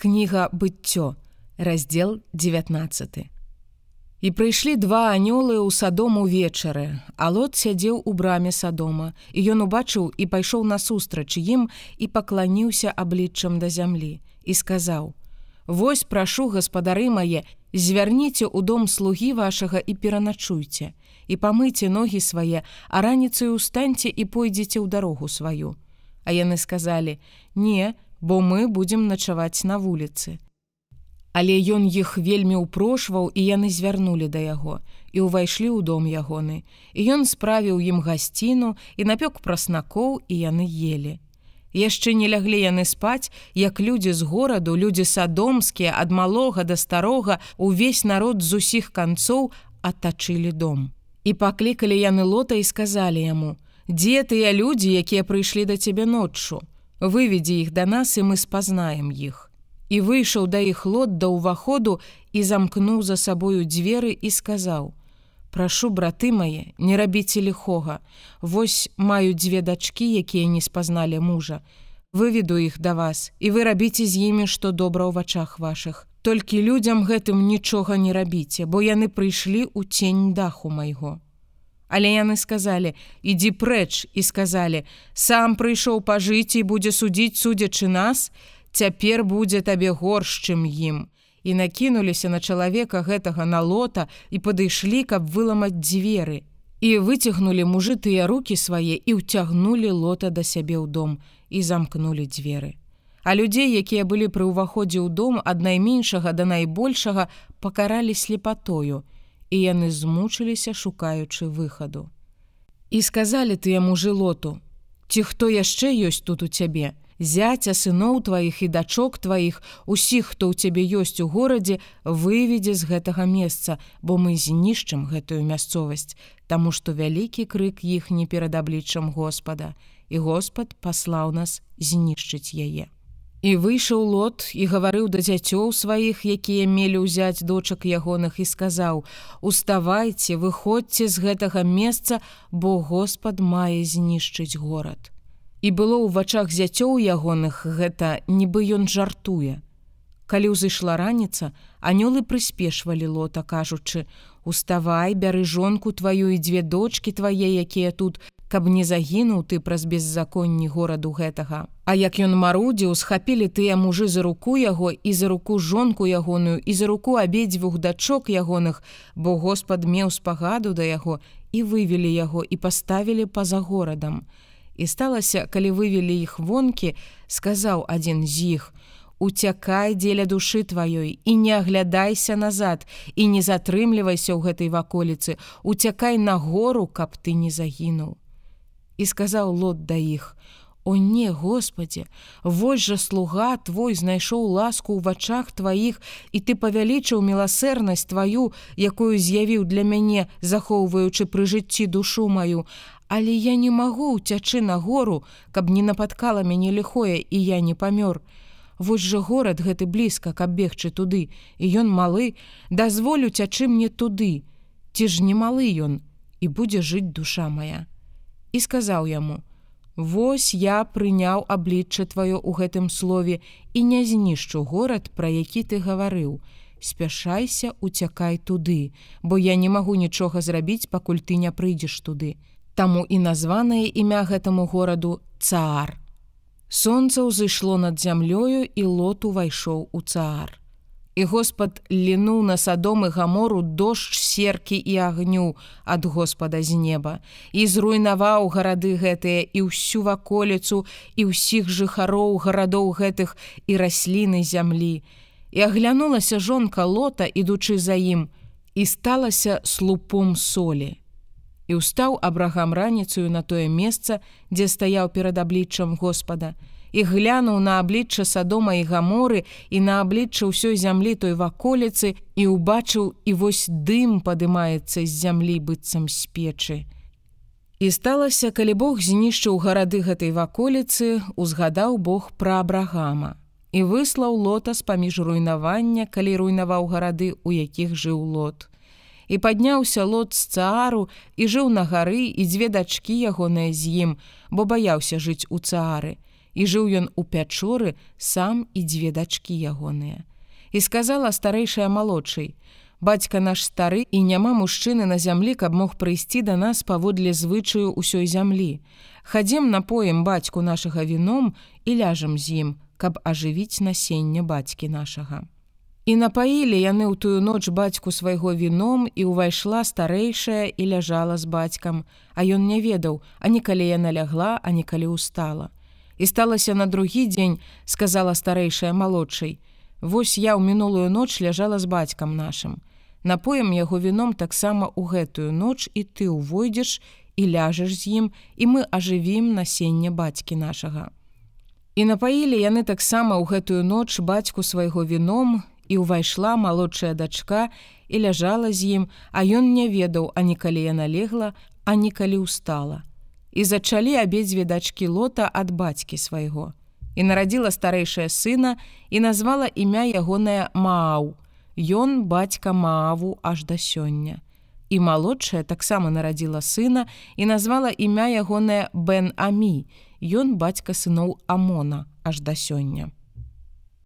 Кніга быццё, раздзел 19. І прыйшлі два анёлы ў садом увечары, а лот сядзеў у браме садома, і ён убачыў і пайшоў насустрач ім і пакланіўся абліччам да зямлі і сказаў: « Вось прашу гаспадары мае, звярніце ў дом слугі вашага і пераначуйце, і памыце ногі свае, а раніцаю ўстаньце і пойдзеце ў дарогу сваю. А яны сказалі: « Не, бо мы будзем начаваць на вуліцы. Але ён іх вельмі ўпрошваў і яны звярнулі да яго і ўвайшлі ў дом ягоны. І ён справіў ім гасціну і напёк праснакоў і яны елі. Яшчэ не ляглі яны спаць, як людзі з гораду, людзі садомскія, ад малога да старога, увесь народ з усіх канцоў атачылі дом. І паклікалі яны лота і сказалі яму: « Дзе тыя людзі, якія прыйшлі да цябе ноччу? Выведзі іх да нас і мы спазнаем іх. І выйшаў да іх лот да ўваходу і замкнуў за сабою дзверы і сказаў: « Прашу браты мае, не рабіце ліхога. Вось маю дзве дачкі, якія не спазналі мужа. Выведу іх да вас і вы рабіце з імі, што добра ў вачах вашых. Толькі людзям гэтым нічога не рабіце, бо яны прыйшлі ў цень даху майго. Але яны сказалі: « Ідзі прэч і сказалі: « Сам прыйшоў пажыць і будзе судзіць судзячы нас, цяпер будзе табе горш, чым ім. І накінуліся на чалавека гэтага налота і падышлі, каб выламаць дзверы. І выцягнулі мужы тыя руки свае і ўцягнулі лота да сябе ў дом і замкнулі дзверы. А людзей, якія былі пры ўваходзе ў дом ад найменшага да найбольшага, пакаралі слепатою, і яны змучыліся шукаючы выхаду. І сказалі ты яму жылоту: Ці хто яшчэ ёсць тут у цябе, зяця сыноў тваіх і дачок тваіх, усіх, хто ў цябе ёсць у горадзе, выведзе з гэтага месца, бо мы знішчым гэтую мясцовасць, Таму што вялікі крык іх не перад абліччам Господа, і Господ паслаў нас знішчыць яе. І выйшаў лот і гаварыў да дзяцёў сваіх, якія мелі ўзяць дочак ягоных і сказаў: « Уставайце, выходзьце з гэтага месца, бо Господ мае знішчыць горад. І было ў вачах зяцёў ягоных гэта нібы ён жартуе. Калі ўзышла раніца, анёлы прыспешвалі лота, кажучы: « Уставай, бяры жонку тваю і дзве дочки твае, якія тут, каб не загінуў ты праз беззаконні гораду гэтага. А як ён марудзіў, схапілі тыя мужы за руку яго і за руку жонку ягоную і за руку абедзвюх дачок ягоных, бо Господ меў спагаду да яго і вывелі яго і паставілі па-за горадам. І сталася, калі вывелі іх вонкі, сказаў адзін з іх: « Уцякай дзеля душы тваёй і не аглядайся назад і не затрымлівайся ў гэтай ваколіцы, уцякай на гору, каб ты не загінуў і сказаў лот да іх: О не, Господі, Вось жа слуга твой знайшоў ласку ў вачах тваіх, і ты павялічыў міласэрнасць тваю, якую з'явіў для мяне, захоўваючы пры жыцці душу маю. Але я не магу ўцячы на гору, каб не напаткала мяне ліхое і я не памёр. Вось жа горад гэты блізка, каб бегчы туды, і ён малы, дазволю цячы мне туды. Ці ж не малы ён, і будзе жыць душа моя і сказаў яму: « Вось я прыняў аблічча тваё ў гэтым слове і не знішчу горад, пра які ты гаварыў. Спяшайся, уцякай туды, бо я не магу нічога зрабіць, пакуль ты не прыйдзеш туды. Таму і названае імя гэтаму гораду цар. Сонца ўзышло над зямлёю і лот увайшоў у цар. І Господ лінуў на садом і гамору дождж серкі і агню ад Господа з неба і зруйнаваў гарады гэтыя і ўсю ваколіцу і ўсіх жыхароў гарадоў гэтых і расліны зямлі. І аглянулася жонка лота, ідучы за ім, і сталася слупом солі. І ўстаў абрагам раніцаю на тое месца, дзе стаяў перад абліччам Господа, і глянуў на аблічча садома і гаморы і на аблічча ўсёй зямлі той ваколіцы і ўбачыў і вось дым падымаецца з зямлі быццам з печы. І сталася, калі Бог знішчыў гарады гэтай ваколіцы, узгадаў Бог пра абрагама і выслаў лота з-паміж руйнавання, калі руйнаваў гарады, у якіх жыў лот. І падняўся лот з цаару і жыў на гары і дзве дачкі ягоныя з ім, бо баяўся жыць у цаары і жыў ён у пячоры сам і дзве дачкі ягоныя. І сказала старэйшая малодшай: Бацька наш стары і няма мужчыны на зямлі, каб мог прыйсці да нас паводле звычаю ўсёй зямлі. Хадзем напоем бацьку нашага віном і ляжам з ім, каб ажывіць насенне бацькі нашага. І напаілі яны ў тую ноч бацьку свайго віном і ўвайшла старэйшая і ляжала з бацькам, а ён не ведаў, ані калі яна лягла, а не калі устала. І сталася на другі дзень, сказала старэйшая малодшай: « Вось я ў мінулую ноч ляжала з бацькам нашым. Напоем яго віном таксама ў гэтую ноч і ты ўвойдзеш і ляжаш з ім, і мы ажывім насенне бацькі нашага. І напаілі яны таксама ў гэтую ноч бацьку свайго віном, і ўвайшла малодшая дачка і ляжала з ім, а ён не ведаў, ані калі яна легла, а ні калі устала. І зачалі абедзве дачкі лота ад бацькі свайго. І нарадзіла старэйшая сына і назвала імя ягоная Мааў. Ён бацька Мааву аж да сёння. І малодшая таксама нарадзіла сына і назвала імя ягоная Бен Амі. Ён бацька сыноў Амона аж да сёння.